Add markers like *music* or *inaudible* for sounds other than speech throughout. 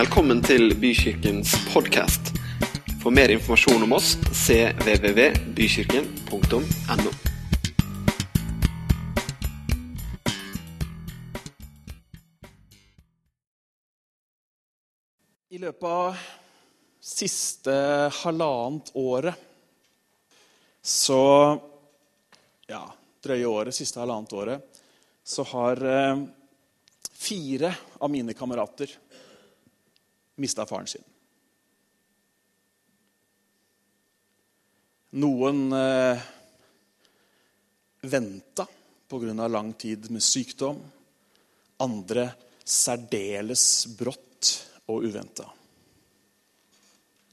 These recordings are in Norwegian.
Velkommen til Bykirkens podkast. For mer informasjon om oss cvvvbykirken.no. I løpet av siste halvannet året så Ja, drøye året, siste halvannet året, så har eh, fire av mine kamerater mista faren sin. Noen eh, venta pga. lang tid med sykdom. Andre særdeles brått og uventa.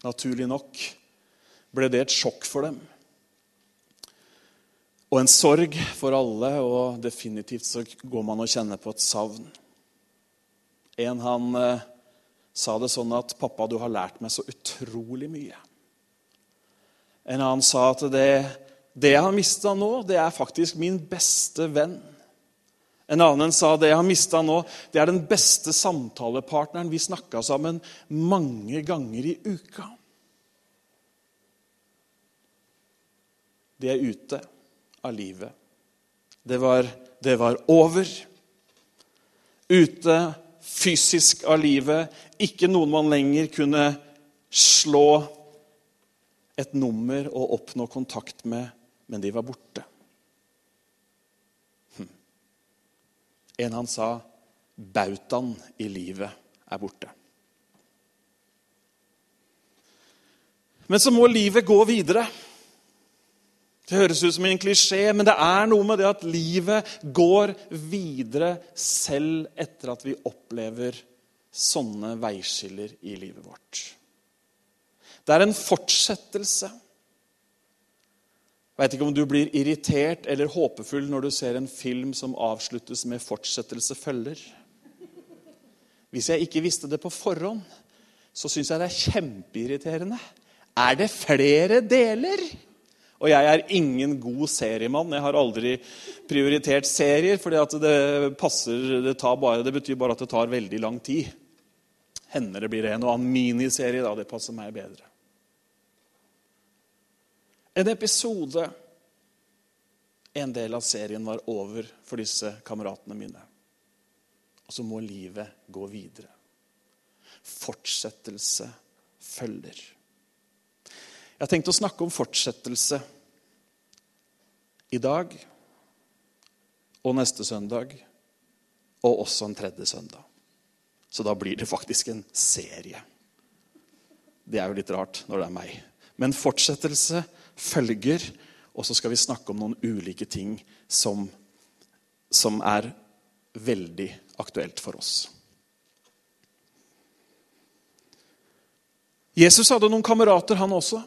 Naturlig nok ble det et sjokk for dem. Og en sorg for alle, og definitivt så går man og kjenner på et savn. En han eh, sa det sånn at 'Pappa, du har lært meg så utrolig mye'. En annen sa at det, det jeg har mista nå, det er faktisk min beste venn. En annen sa det jeg har mista nå, det er den beste samtalepartneren vi snakka sammen mange ganger i uka. De er ute av livet. Det var, det var over. Ute fysisk av livet. Ikke noen man lenger kunne slå et nummer og oppnå kontakt med, men de var borte. Hm. En han sa bautaen i livet er borte. Men så må livet gå videre. Det høres ut som en klisjé, men det er noe med det at livet går videre selv etter at vi opplever sånne veiskiller i livet vårt. Det er en fortsettelse. Vet ikke om du blir irritert eller håpefull når du ser en film som avsluttes med 'fortsettelse følger'. Hvis jeg ikke visste det på forhånd, så syns jeg det er kjempeirriterende. Er det flere deler? Og jeg er ingen god seriemann. Jeg har aldri prioritert serier, for det, passer, det, bare, det betyr bare at det tar veldig lang tid. Hender det blir en og annen miniserie. da, Det passer meg bedre. En episode, en del av serien, var over for disse kameratene mine. Og så må livet gå videre. Fortsettelse følger. Jeg har tenkt å snakke om fortsettelse i dag og neste søndag og også en tredje søndag. Så da blir det faktisk en serie. Det er jo litt rart når det er meg. Men fortsettelse følger, og så skal vi snakke om noen ulike ting som, som er veldig aktuelt for oss. Jesus hadde noen kamerater, han også.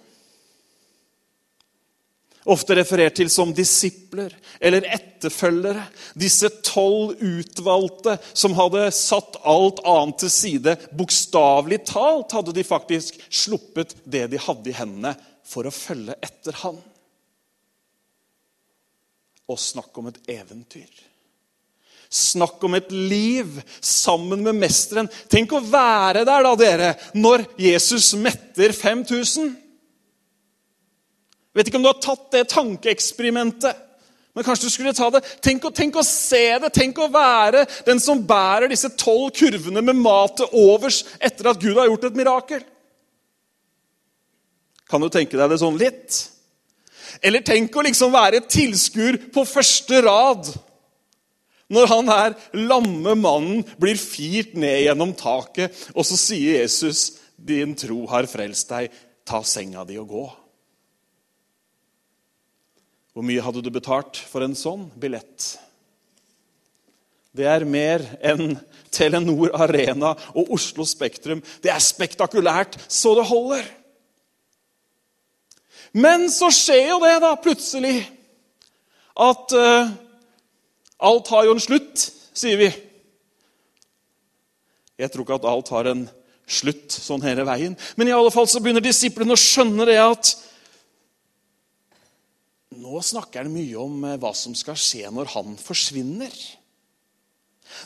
Ofte referert til som disipler eller etterfølgere. Disse tolv utvalgte som hadde satt alt annet til side. Bokstavelig talt hadde de faktisk sluppet det de hadde i hendene, for å følge etter han. Og snakk om et eventyr. Snakk om et liv sammen med mesteren. Tenk å være der, da, dere, når Jesus metter 5000. Vet ikke om du har tatt det tankeeksperimentet. Men kanskje du skulle ta det. Tenk tenk å se det. Tenk å være den som bærer disse tolv kurvene med mat til overs etter at Gud har gjort et mirakel. Kan du tenke deg det sånn litt? Eller tenk å liksom være tilskuer på første rad når han her lamme mannen blir firt ned gjennom taket, og så sier Jesus, 'Din tro har frelst deg. Ta senga di og gå.' Hvor mye hadde du betalt for en sånn billett? Det er mer enn Telenor Arena og Oslo Spektrum. Det er spektakulært så det holder. Men så skjer jo det, da, plutselig, at uh, alt har jo en slutt, sier vi. Jeg tror ikke at alt har en slutt sånn hele veien. Men i alle fall så begynner disiplene å skjønne det at nå snakker han mye om eh, hva som skal skje når han forsvinner.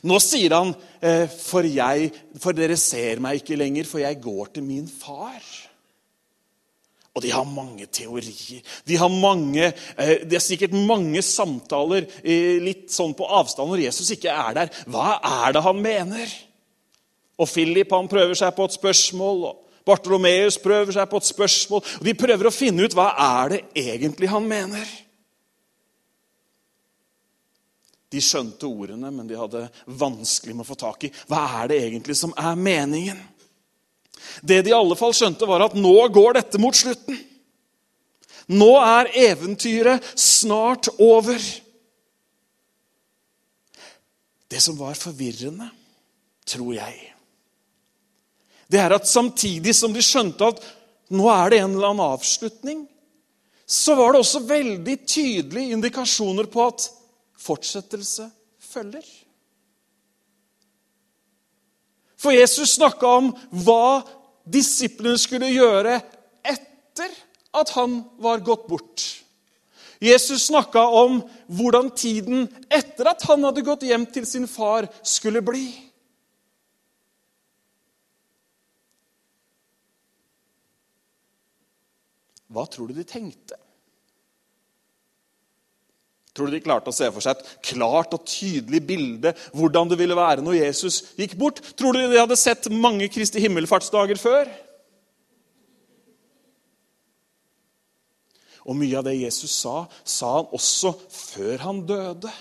Nå sier han, eh, for, jeg, for dere ser meg ikke lenger, for jeg går til min far. Og de har mange teorier. De har, mange, eh, det er sikkert mange samtaler litt sånn på avstand når Jesus ikke er der. Hva er det han mener? Og Philip han prøver seg på et spørsmål. og Bartolomeus prøver seg på et spørsmål. og De prøver å finne ut hva er det egentlig han mener. De skjønte ordene, men de hadde vanskelig med å få tak i hva er det egentlig som er meningen. Det de i alle fall skjønte, var at nå går dette mot slutten. Nå er eventyret snart over. Det som var forvirrende, tror jeg, det er at samtidig som de skjønte at nå er det en eller annen avslutning, så var det også veldig tydelige indikasjoner på at fortsettelse følger. For Jesus snakka om hva disiplene skulle gjøre etter at han var gått bort. Jesus snakka om hvordan tiden etter at han hadde gått hjem til sin far, skulle bli. Hva tror du de tenkte? Tror du de klarte å se for seg et klart og tydelig bilde hvordan det ville være når Jesus gikk bort? Tror du de hadde sett mange Kristi himmelfartsdager før? Og mye av det Jesus sa, sa han også før han døde.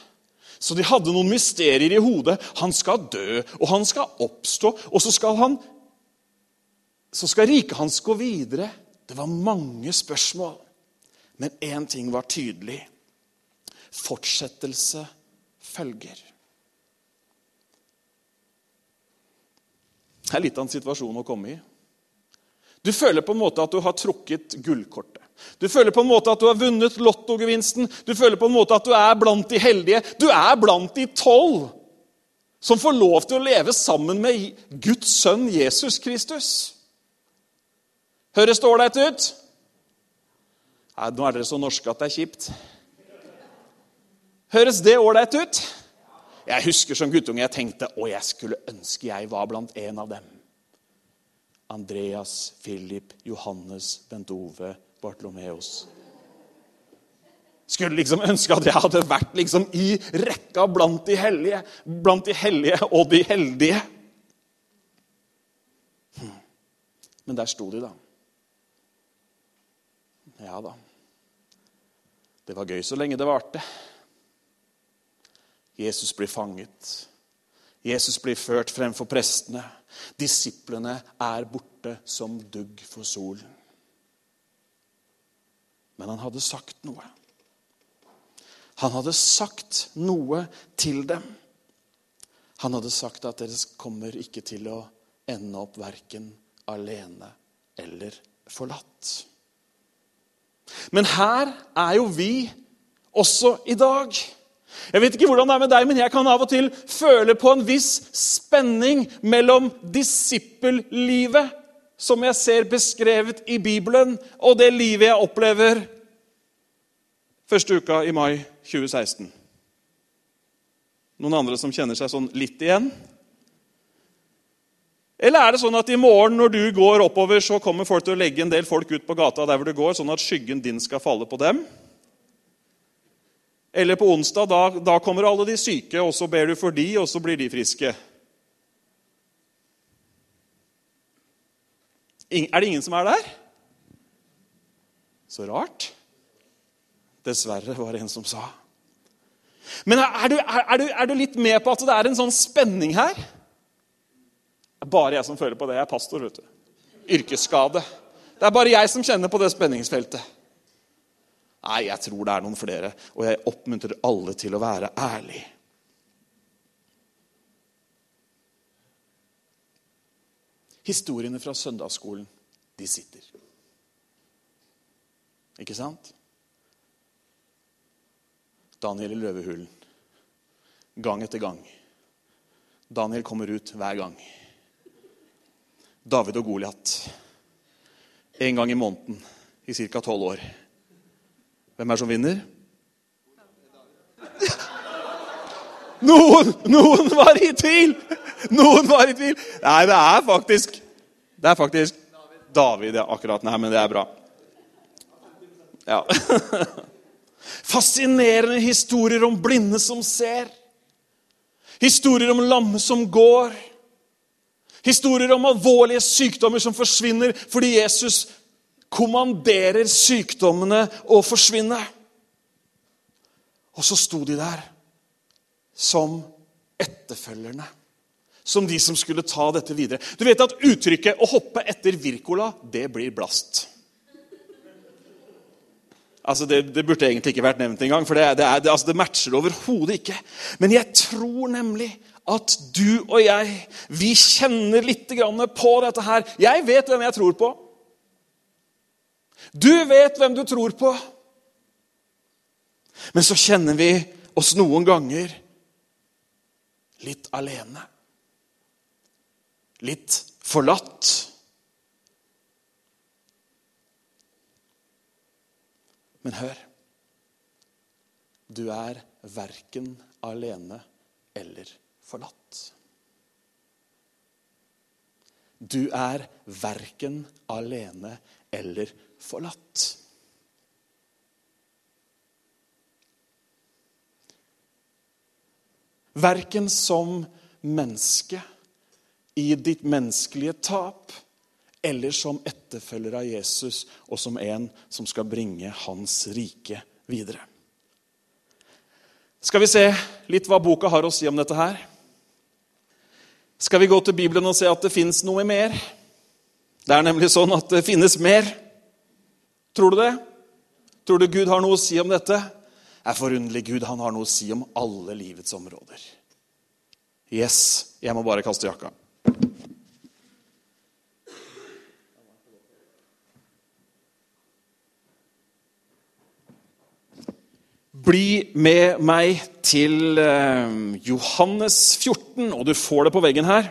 Så de hadde noen mysterier i hodet. Han skal dø, og han skal oppstå, og så skal han så skal riket hans gå videre. Det var mange spørsmål, men én ting var tydelig. Fortsettelse følger. Det er litt av en situasjon å komme i. Du føler på en måte at du har trukket gullkortet. Du føler på en måte at du har vunnet lottogevinsten. Du føler på en måte at du er blant de heldige. Du er blant de tolv som får lov til å leve sammen med Guds sønn Jesus Kristus. Høres det ålreit ut? Nei, nå er dere så norske at det er kjipt. Høres det ålreit ut? Jeg husker som guttunge jeg tenkte å, jeg skulle ønske jeg var blant en av dem. Andreas, Philip, Johannes, Bent Ove, Bartlomeos. Skulle liksom ønske at jeg hadde vært liksom i rekka blant de hellige. Blant de hellige og de heldige. Hm. Men der sto de, da. Ja da. Det var gøy så lenge det varte. Jesus blir fanget. Jesus blir ført frem for prestene. Disiplene er borte som dugg for solen. Men han hadde sagt noe. Han hadde sagt noe til dem. Han hadde sagt at dere kommer ikke til å ende opp verken alene eller forlatt. Men her er jo vi også i dag. Jeg vet ikke hvordan det er med deg, men jeg kan av og til føle på en viss spenning mellom disippellivet, som jeg ser beskrevet i Bibelen, og det livet jeg opplever første uka i mai 2016. Noen andre som kjenner seg sånn litt igjen? Eller er det sånn at i morgen når du går oppover, så kommer folk til å legge en del folk ut på gata der hvor du går, sånn at skyggen din skal falle på dem? Eller på onsdag, da, da kommer alle de syke, og så ber du for de, og så blir de friske. Er det ingen som er der? Så rart. Dessverre, var det en som sa. Men er du, er, du, er du litt med på at det er en sånn spenning her? Det er bare jeg som føler på det. Jeg er pastor. vet du. Yrkesskade. Det er bare jeg som kjenner på det spenningsfeltet. Nei, jeg tror det er noen flere, og jeg oppmuntrer alle til å være ærlig. Historiene fra søndagsskolen, de sitter. Ikke sant? Daniel i løvehulen. Gang etter gang. Daniel kommer ut hver gang. David og Goliat. En gang i måneden i ca. tolv år. Hvem er det som vinner? *laughs* Noen, noen var i tvil! Noen var i tvil. Nei, det er faktisk Det er faktisk David, ja, akkurat. Nei, men det er bra. Ja. *laughs* Fascinerende historier om blinde som ser. Historier om lamme som går. Historier om alvorlige sykdommer som forsvinner fordi Jesus kommanderer sykdommene å forsvinne. Og så sto de der som etterfølgerne. Som de som skulle ta dette videre. Du vet at uttrykket 'å hoppe etter Wirkola' det blir blast. Altså, det, det, burde egentlig ikke vært nevnt engang, for det, det, er, det, altså, matcher overhodet ikke. Men jeg tror nemlig at du og jeg, vi kjenner litt på dette her. Jeg vet hvem jeg tror på. Du vet hvem du tror på. Men så kjenner vi oss noen ganger litt alene. Litt forlatt. Men hør. Du er verken alene eller forlatt. Du er verken alene eller forlatt. Verken som menneske i ditt menneskelige tap eller som etterfølger av Jesus og som en som skal bringe hans rike videre. Skal vi se litt hva boka har å si om dette her? Skal vi gå til Bibelen og se at det fins noe mer? Det er nemlig sånn at det finnes mer. Tror du det? Tror du Gud har noe å si om dette? Det er forunderlig. Gud han har noe å si om alle livets områder. Yes, jeg må bare kaste jakka. Bli med meg til eh, Johannes 14, og du får det på veggen her.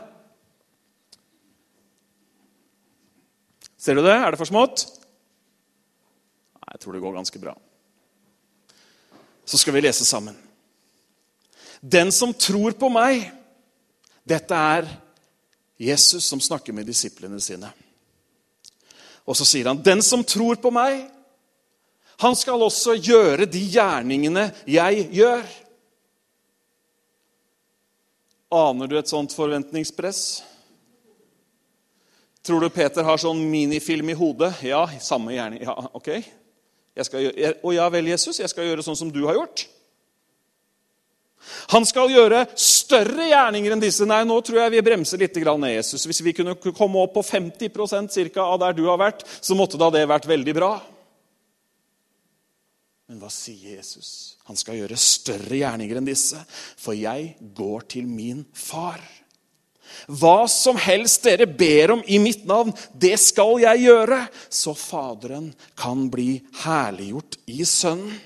Ser du det? Er det for smått? Nei, jeg tror det går ganske bra. Så skal vi lese sammen. Den som tror på meg Dette er Jesus som snakker med disiplene sine. Og så sier han, 'Den som tror på meg' Han skal også gjøre de gjerningene jeg gjør. Aner du et sånt forventningspress? Tror du Peter har sånn minifilm i hodet? Ja, samme gjerning. Ja, ok. Gjøre, og ja vel, Jesus, jeg skal gjøre sånn som du har gjort. Han skal gjøre større gjerninger enn disse. Nei, nå tror jeg vi bremser litt ned, Jesus. Hvis vi kunne komme opp på 50% cirka, av der du har vært, så måtte da det vært veldig bra. Men hva sier Jesus? Han skal gjøre større gjerninger enn disse, for jeg går til min far. Hva som helst dere ber om i mitt navn, det skal jeg gjøre, så Faderen kan bli herliggjort i Sønnen.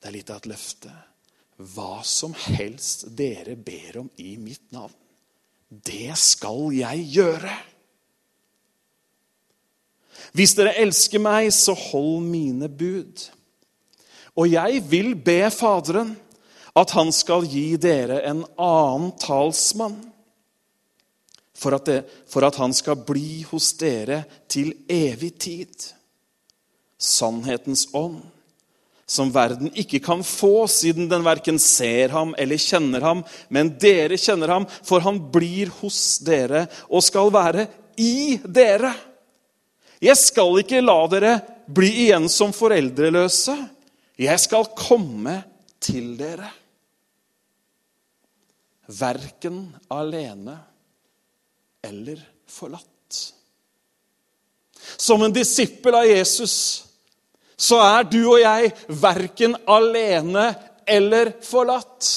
Det er litt av et løfte. Hva som helst dere ber om i mitt navn, det skal jeg gjøre. Hvis dere elsker meg, så hold mine bud. Og jeg vil be Faderen at han skal gi dere en annen talsmann, for at, det, for at han skal bli hos dere til evig tid. Sannhetens ånd, som verden ikke kan få, siden den verken ser ham eller kjenner ham. Men dere kjenner ham, for han blir hos dere og skal være i dere. Jeg skal ikke la dere bli igjen som foreldreløse. Jeg skal komme til dere. Verken alene eller forlatt. Som en disippel av Jesus så er du og jeg verken alene eller forlatt.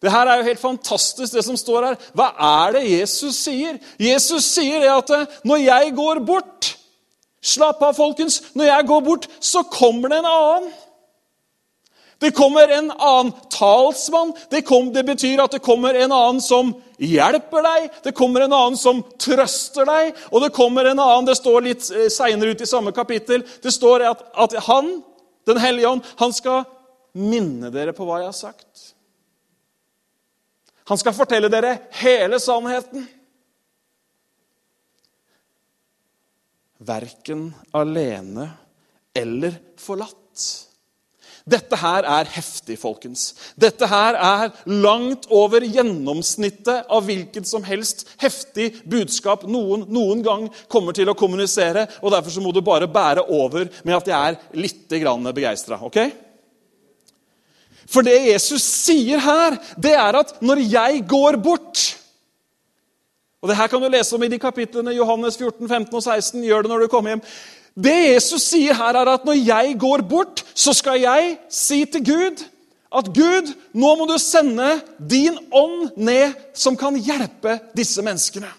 Det her er jo helt fantastisk, det som står her. Hva er det Jesus sier? Jesus sier det at eh, når jeg går bort Slapp av, folkens. Når jeg går bort, så kommer det en annen. Det kommer en annen talsmann. Det, kom, det, betyr at det kommer en annen som hjelper deg. Det kommer en annen som trøster deg. Og det kommer en annen Det står litt eh, seinere ut i samme kapittel det står at, at han Den hellige ånd, han skal minne dere på hva jeg har sagt. Han skal fortelle dere hele sannheten. Verken alene eller forlatt. Dette her er heftig, folkens. Dette her er langt over gjennomsnittet av hvilket som helst heftig budskap noen noen gang kommer til å kommunisere. og Derfor så må du bare bære over med at jeg er litt begeistra. Okay? For det Jesus sier her, det er at når jeg går bort og det her kan du lese om i de kapitlene Johannes 14, 15 og 16. Gjør det når du kommer hjem. Det Jesus sier her, er at når jeg går bort, så skal jeg si til Gud at Gud, nå må du sende din ånd ned som kan hjelpe disse menneskene.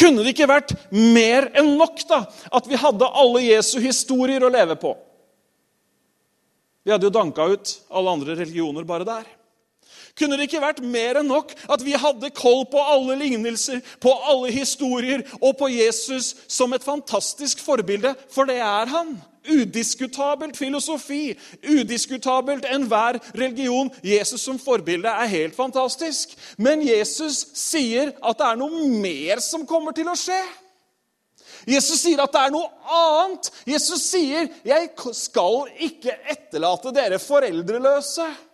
Kunne det ikke vært mer enn nok da, at vi hadde alle Jesu historier å leve på? Vi hadde jo danka ut alle andre religioner bare der. Kunne det ikke vært mer enn nok at vi hadde koll på alle lignelser, på alle historier og på Jesus som et fantastisk forbilde? For det er han. Udiskutabelt filosofi, udiskutabelt enhver religion. Jesus som forbilde er helt fantastisk. Men Jesus sier at det er noe mer som kommer til å skje. Jesus sier at det er noe annet. Jesus sier, 'Jeg skal ikke etterlate dere foreldreløse'.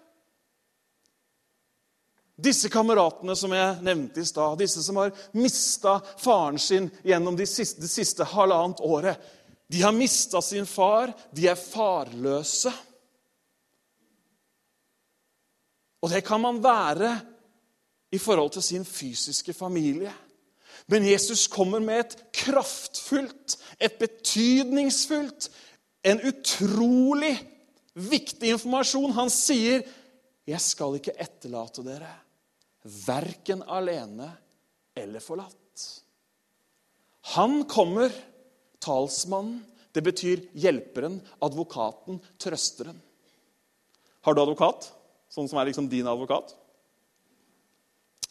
Disse kameratene som jeg nevnte i stad, disse som har mista faren sin gjennom det siste, det siste halvannet året, de har mista sin far. De er farløse. Og det kan man være i forhold til sin fysiske familie. Men Jesus kommer med et kraftfullt, et betydningsfullt, en utrolig viktig informasjon. Han sier, 'Jeg skal ikke etterlate dere' verken alene eller forlatt. Han kommer, talsmannen. Det betyr hjelperen, advokaten, trøsteren. Har du advokat? Sånn som er liksom din advokat?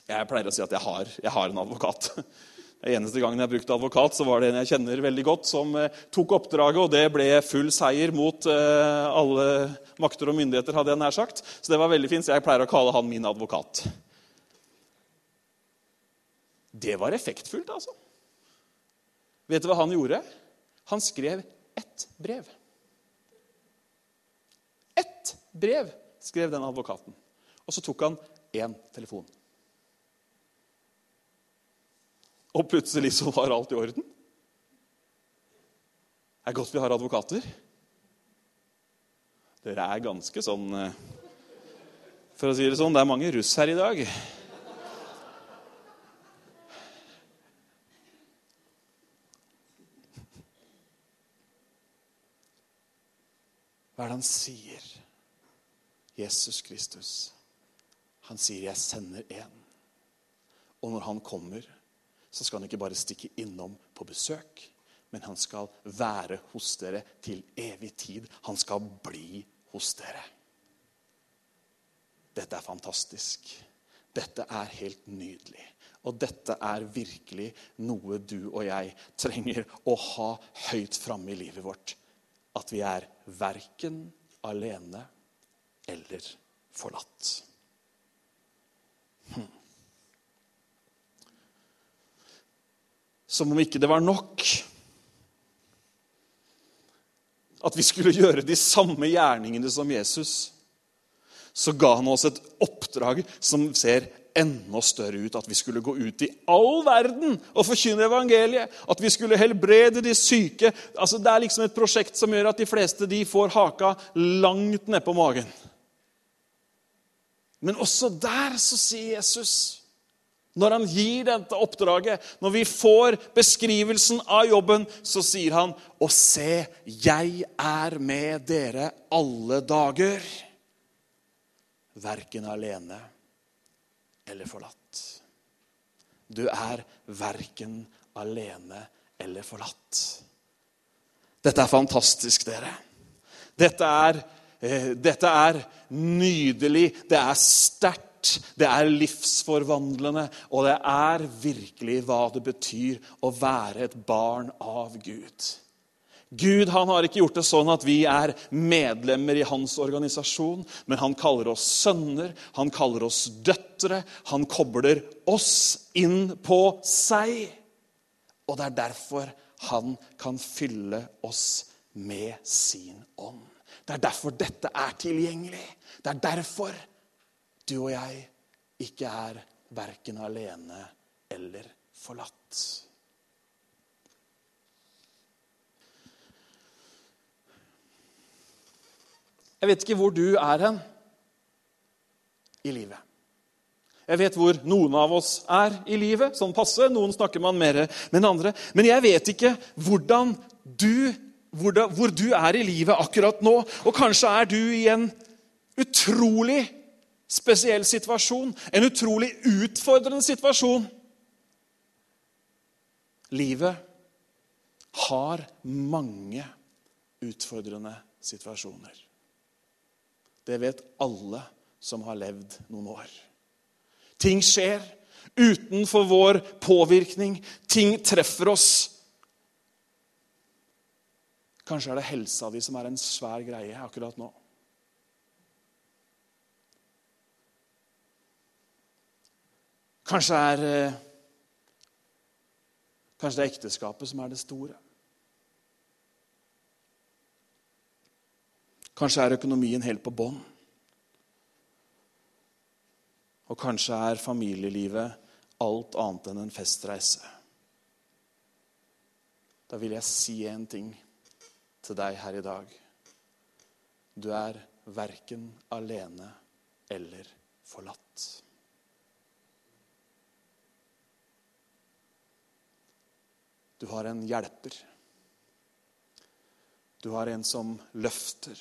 Jeg pleier å si at jeg har, jeg har en advokat. Den eneste gangen jeg brukte advokat, så var det en jeg kjenner veldig godt, som eh, tok oppdraget, og det ble full seier mot eh, alle makter og myndigheter, hadde jeg nær sagt. Så det var veldig fint, så jeg pleier å kalle han min advokat. Det var effektfullt, altså. Vet du hva han gjorde? Han skrev ett brev. Ett brev skrev den advokaten. Og så tok han én telefon. Og plutselig så var alt i orden. Det er godt vi har advokater. Dere er ganske sånn eh, For å si det sånn, det er mange russ her i dag. Hva er det han sier? Jesus Kristus. Han sier, 'Jeg sender en'. Og når han kommer, så skal han ikke bare stikke innom på besøk, men han skal være hos dere til evig tid. Han skal bli hos dere. Dette er fantastisk. Dette er helt nydelig. Og dette er virkelig noe du og jeg trenger å ha høyt framme i livet vårt at vi er verken alene eller forlatt. Hm. Som om ikke det var nok at vi skulle gjøre de samme gjerningene som Jesus, så ga han oss et oppdrag som ser enda større ut. At vi skulle gå ut i all verden og forkynne evangeliet. At vi skulle helbrede de syke. Altså, det er liksom et prosjekt som gjør at de fleste de får haka langt nedpå magen. Men også der så sier Jesus når han gir dette oppdraget, når vi får beskrivelsen av jobben, så sier han, 'Og se, jeg er med dere alle dager.' Verken alene eller forlatt. Du er verken alene eller forlatt. Dette er fantastisk, dere. Dette er, eh, dette er nydelig. Det er sterkt. det er livsforvandlende, og det er virkelig hva det betyr å være et barn av Gud. Gud han har ikke gjort det sånn at vi er medlemmer i hans organisasjon, men han kaller oss sønner, han kaller oss døtre. Han kobler oss inn på seg. Og det er derfor han kan fylle oss med sin ånd. Det er derfor dette er tilgjengelig. Det er derfor du og jeg ikke er verken alene eller forlatt. Jeg vet ikke hvor du er hen i livet. Jeg vet hvor noen av oss er i livet, sånn passe. Noen snakker man mer med enn andre. Men jeg vet ikke hvordan du, hvor, da, hvor du er i livet akkurat nå. Og kanskje er du i en utrolig spesiell situasjon. En utrolig utfordrende situasjon. Livet har mange utfordrende situasjoner. Det vet alle som har levd noen år. Ting skjer utenfor vår påvirkning. Ting treffer oss. Kanskje er det helsa di som er en svær greie akkurat nå. Kanskje er eh, Kanskje det er ekteskapet som er det store. Kanskje er økonomien helt på bånn. Og kanskje er familielivet alt annet enn en festreise. Da vil jeg si en ting til deg her i dag. Du er verken alene eller forlatt. Du har en hjelper. Du har en som løfter.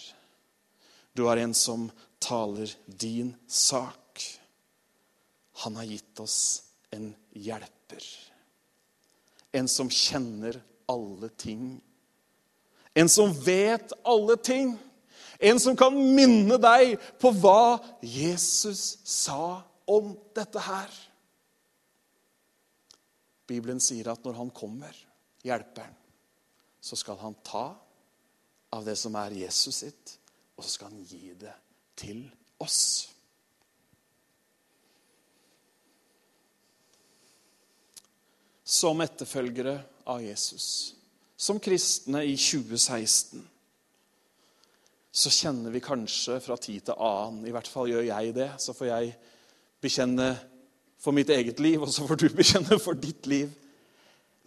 Du har en som taler din sak. Han har gitt oss en hjelper. En som kjenner alle ting. En som vet alle ting. En som kan minne deg på hva Jesus sa om dette her. Bibelen sier at når han kommer, hjelperen, så skal han ta av det som er Jesus sitt, og så skal han gi det til oss. Som etterfølgere av Jesus, som kristne i 2016, så kjenner vi kanskje fra tid til annen, i hvert fall gjør jeg det, så får jeg bekjenne for mitt eget liv, og så får du bekjenne for ditt liv.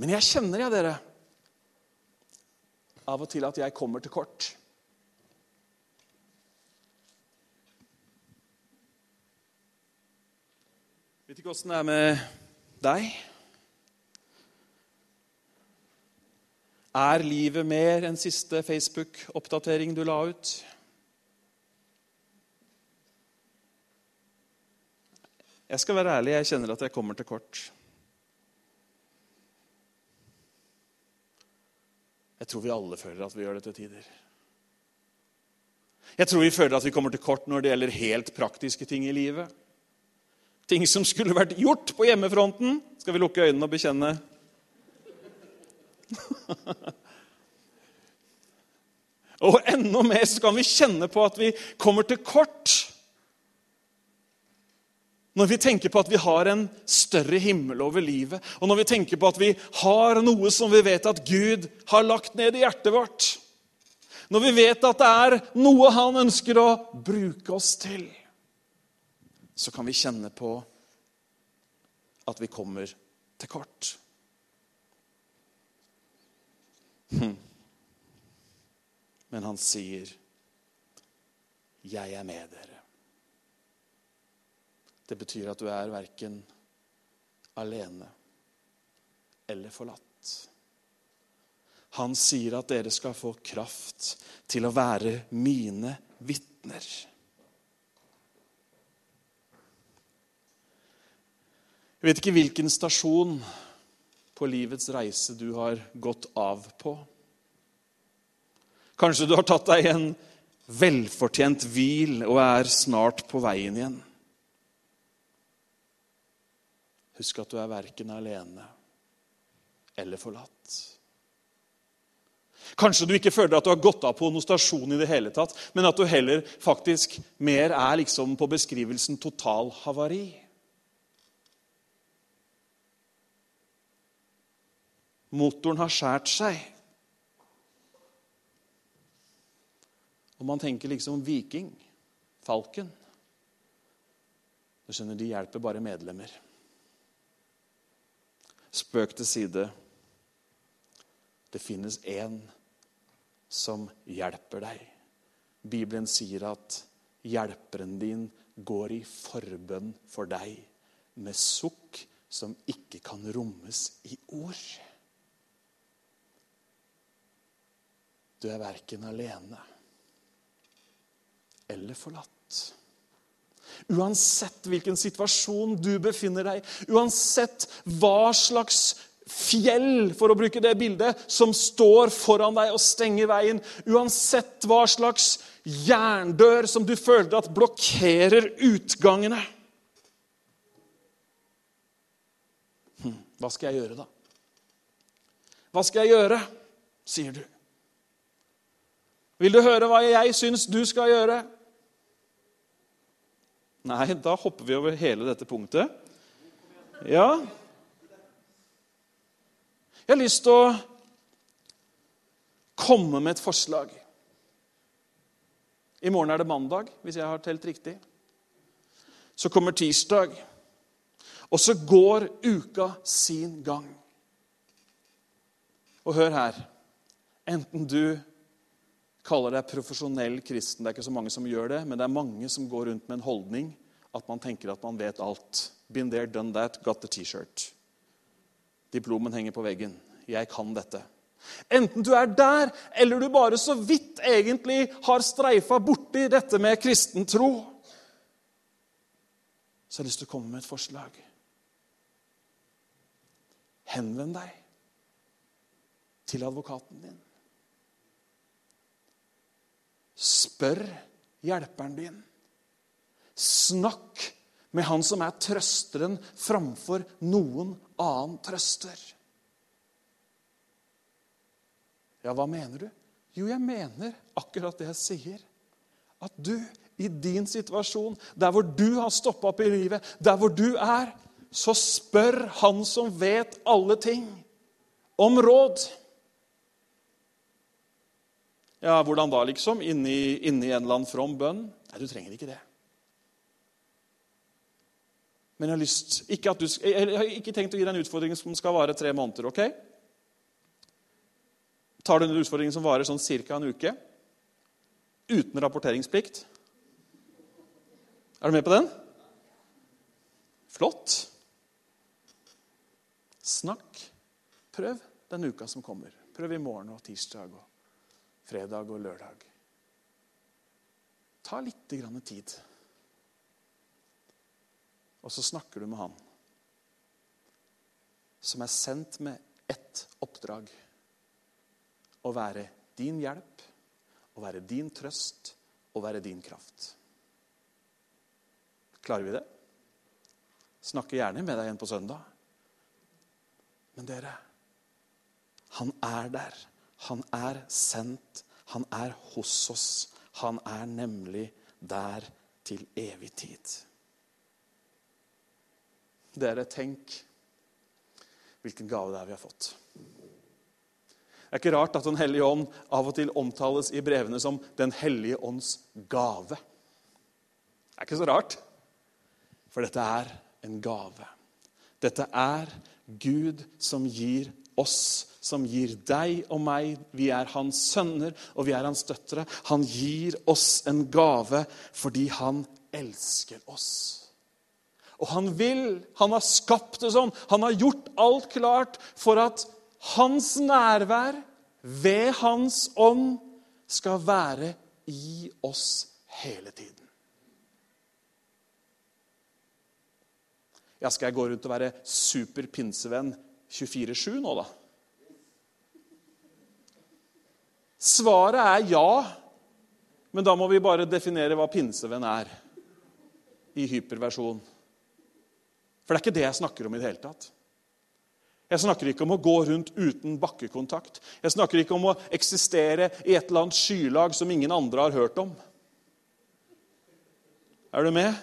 Men jeg kjenner, ja, dere, av og til at jeg kommer til kort. Vet ikke åssen det er med deg. Er livet mer enn siste Facebook-oppdatering du la ut? Jeg skal være ærlig, jeg kjenner at jeg kommer til kort. Jeg tror vi alle føler at vi gjør det til tider. Jeg tror vi føler at vi kommer til kort når det gjelder helt praktiske ting i livet. Ting som skulle vært gjort på hjemmefronten. Skal vi lukke øynene og bekjenne? *laughs* og enda mer så kan vi kjenne på at vi kommer til kort. Når vi tenker på at vi har en større himmel over livet, og når vi tenker på at vi har noe som vi vet at Gud har lagt ned i hjertet vårt. Når vi vet at det er noe han ønsker å bruke oss til så kan vi kjenne på at vi kommer til kort. Hm. Men han sier, 'Jeg er med dere'. Det betyr at du er verken alene eller forlatt. Han sier at dere skal få kraft til å være mine vitner. Jeg vet ikke hvilken stasjon på livets reise du har gått av på. Kanskje du har tatt deg en velfortjent hvil og er snart på veien igjen. Husk at du er verken alene eller forlatt. Kanskje du ikke føler at du har gått av på noen stasjon i det hele tatt, men at du heller faktisk mer er liksom på beskrivelsen totalhavari. Motoren har skåret seg. Og man tenker liksom Viking, Falken. Du skjønner, De hjelper bare medlemmer. Spøk til side. Det finnes én som hjelper deg. Bibelen sier at hjelperen din går i forbønn for deg med sukk som ikke kan rommes i ord. Du er verken alene eller forlatt. Uansett hvilken situasjon du befinner deg uansett hva slags fjell, for å bruke det bildet, som står foran deg og stenger veien, uansett hva slags jerndør som du føler at blokkerer utgangene hm, Hva skal jeg gjøre, da? Hva skal jeg gjøre, sier du. Vil du høre hva jeg syns du skal gjøre? Nei, da hopper vi over hele dette punktet. Ja. Jeg har lyst til å komme med et forslag. I morgen er det mandag, hvis jeg har telt riktig. Så kommer tirsdag, og så går uka sin gang. Og hør her. Enten du kaller deg profesjonell kristen. Det er ikke så mange som gjør det, men det er mange som går rundt med en holdning at man tenker at man vet alt. Been there, done that, got the T-shirt. Diplomen henger på veggen. Jeg kan dette. Enten du er der, eller du bare så vidt egentlig har streifa borti dette med kristen tro, så har jeg lyst til å komme med et forslag. Henvend deg til advokaten din. Spør hjelperen din. Snakk med han som er trøsteren framfor noen annen trøster. Ja, hva mener du? Jo, jeg mener akkurat det jeg sier. At du i din situasjon, der hvor du har stoppa opp i livet, der hvor du er, så spør han som vet alle ting, om råd. Ja, hvordan da, liksom? Inni, inni en eller annen from bønn? Nei, du trenger ikke det. Men jeg har, lyst, ikke du, jeg har ikke tenkt å gi deg en utfordring som skal vare tre måneder. ok? Tar du en utfordring som varer sånn ca. en uke, uten rapporteringsplikt Er du med på den? Flott. Snakk. Prøv den uka som kommer. Prøv i morgen og tirsdag. og fredag og lørdag. Ta litt grann tid. Og så snakker du med han som er sendt med ett oppdrag. Å være din hjelp, å være din trøst, å være din kraft. Klarer vi det? Snakker gjerne med deg igjen på søndag. Men dere, han er der. Han er sendt. Han er hos oss. Han er nemlig der til evig tid. Dere, tenk hvilken gave det er vi har fått. Det er ikke rart at Den hellige ånd av og til omtales i brevene som Den hellige ånds gave. Det er ikke så rart, for dette er en gave. Dette er Gud som gir oss, som gir deg og meg. Vi er hans sønner, og vi er hans døtre. Han gir oss en gave fordi han elsker oss. Og han vil, han har skapt det sånn, han har gjort alt klart for at hans nærvær ved hans ånd skal være i oss hele tiden. Ja, skal jeg gå rundt og være super pinsevenn 24-7 nå, da? Svaret er ja, men da må vi bare definere hva pinsevenn er i hyperversjon. For det er ikke det jeg snakker om i det hele tatt. Jeg snakker ikke om å gå rundt uten bakkekontakt. Jeg snakker ikke om å eksistere i et eller annet skylag som ingen andre har hørt om. Er du med?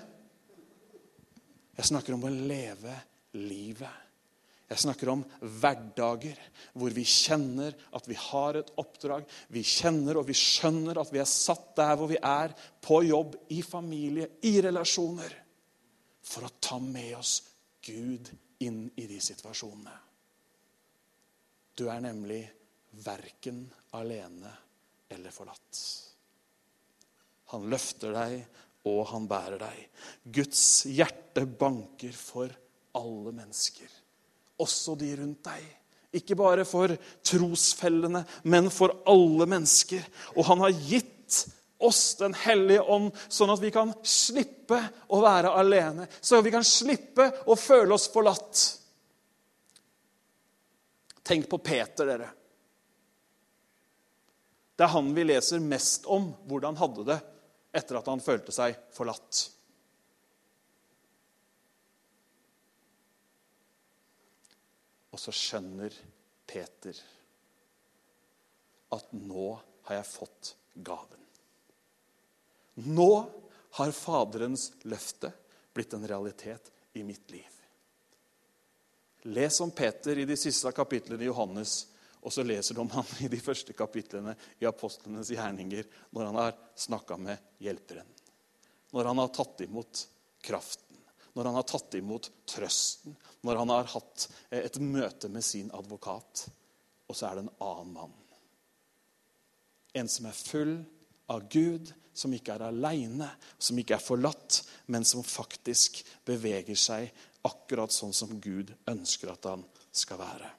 Jeg snakker om å leve livet. Jeg snakker om hverdager hvor vi kjenner at vi har et oppdrag. Vi kjenner og vi skjønner at vi er satt der hvor vi er, på jobb, i familie, i relasjoner. For å ta med oss Gud inn i de situasjonene. Du er nemlig verken alene eller forlatt. Han løfter deg, og han bærer deg. Guds hjerte banker for alle mennesker, også de rundt deg. Ikke bare for trosfellene, men for alle mennesker. Og han har gitt oss Den hellige ånd, sånn at vi kan slippe å være alene. Så vi kan slippe å føle oss forlatt. Tenk på Peter, dere. Det er han vi leser mest om hvordan han hadde det etter at han følte seg forlatt. Og så skjønner Peter at nå har jeg fått gaven. Nå har Faderens løfte blitt en realitet i mitt liv. Les om Peter i de siste kapitlene i Johannes, og så leser du om han i de første kapitlene i apostlenes gjerninger, når han har snakka med hjelperen. Når han har tatt imot kraften, når han har tatt imot trøsten, når han har hatt eh, et møte med sin advokat. Og så er det en annen mann. En som er full av Gud, som ikke er aleine, som ikke er forlatt, men som faktisk beveger seg akkurat sånn som Gud ønsker at han skal være.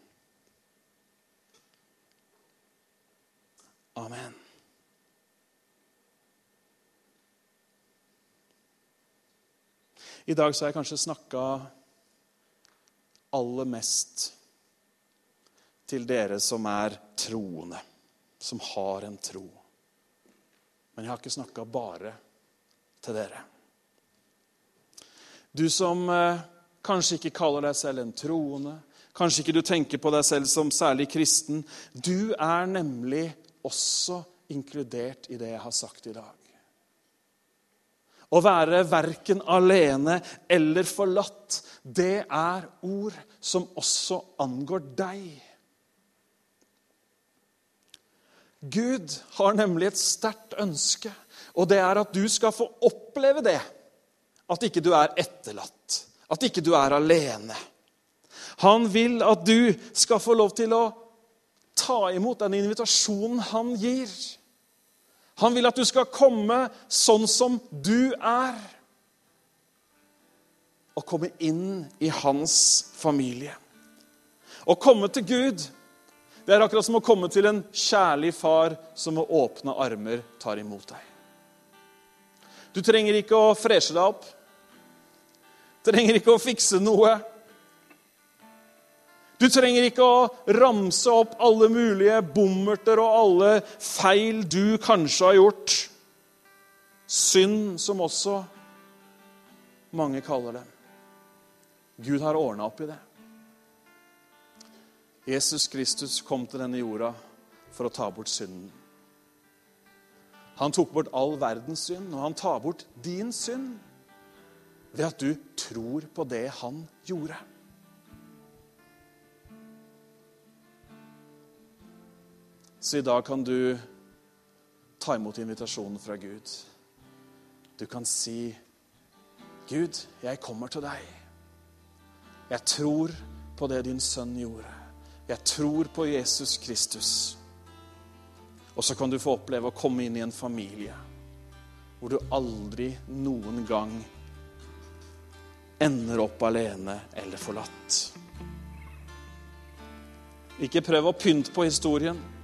Amen. I dag så har jeg kanskje snakka aller mest til dere som er troende, som har en tro. Men jeg har ikke snakka bare til dere. Du som eh, Kanskje ikke kaller deg selv en troende. Kanskje ikke du tenker på deg selv som særlig kristen. Du er nemlig også inkludert i det jeg har sagt i dag. Å være verken alene eller forlatt, det er ord som også angår deg. Gud har nemlig et sterkt ønske, og det er at du skal få oppleve det. At ikke du er etterlatt. At ikke du er alene. Han vil at du skal få lov til å ta imot den invitasjonen han gir. Han vil at du skal komme sånn som du er. Og komme inn i hans familie. Å komme til Gud, det er akkurat som å komme til en kjærlig far som med åpne armer tar imot deg. Du trenger ikke å freshe deg opp. Trenger ikke å fikse noe. Du trenger ikke å ramse opp alle mulige bommerter og alle feil du kanskje har gjort. Synd, som også mange kaller det. Gud har ordna opp i det. Jesus Kristus kom til denne jorda for å ta bort synden. Han tok bort all verdens synd, og han tar bort din synd ved at du tror på det han gjorde. Så i dag kan du ta imot invitasjonen fra Gud. Du kan si, 'Gud, jeg kommer til deg. Jeg tror på det din sønn gjorde. Jeg tror på Jesus Kristus.' Og så kan du få oppleve å komme inn i en familie hvor du aldri noen gang ender opp alene eller forlatt. Ikke prøv å pynte på historien.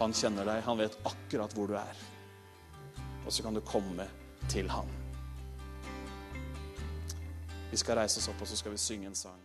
Han kjenner deg, han vet akkurat hvor du er. Og så kan du komme til han. Vi skal reise oss opp, og så skal vi synge en sang.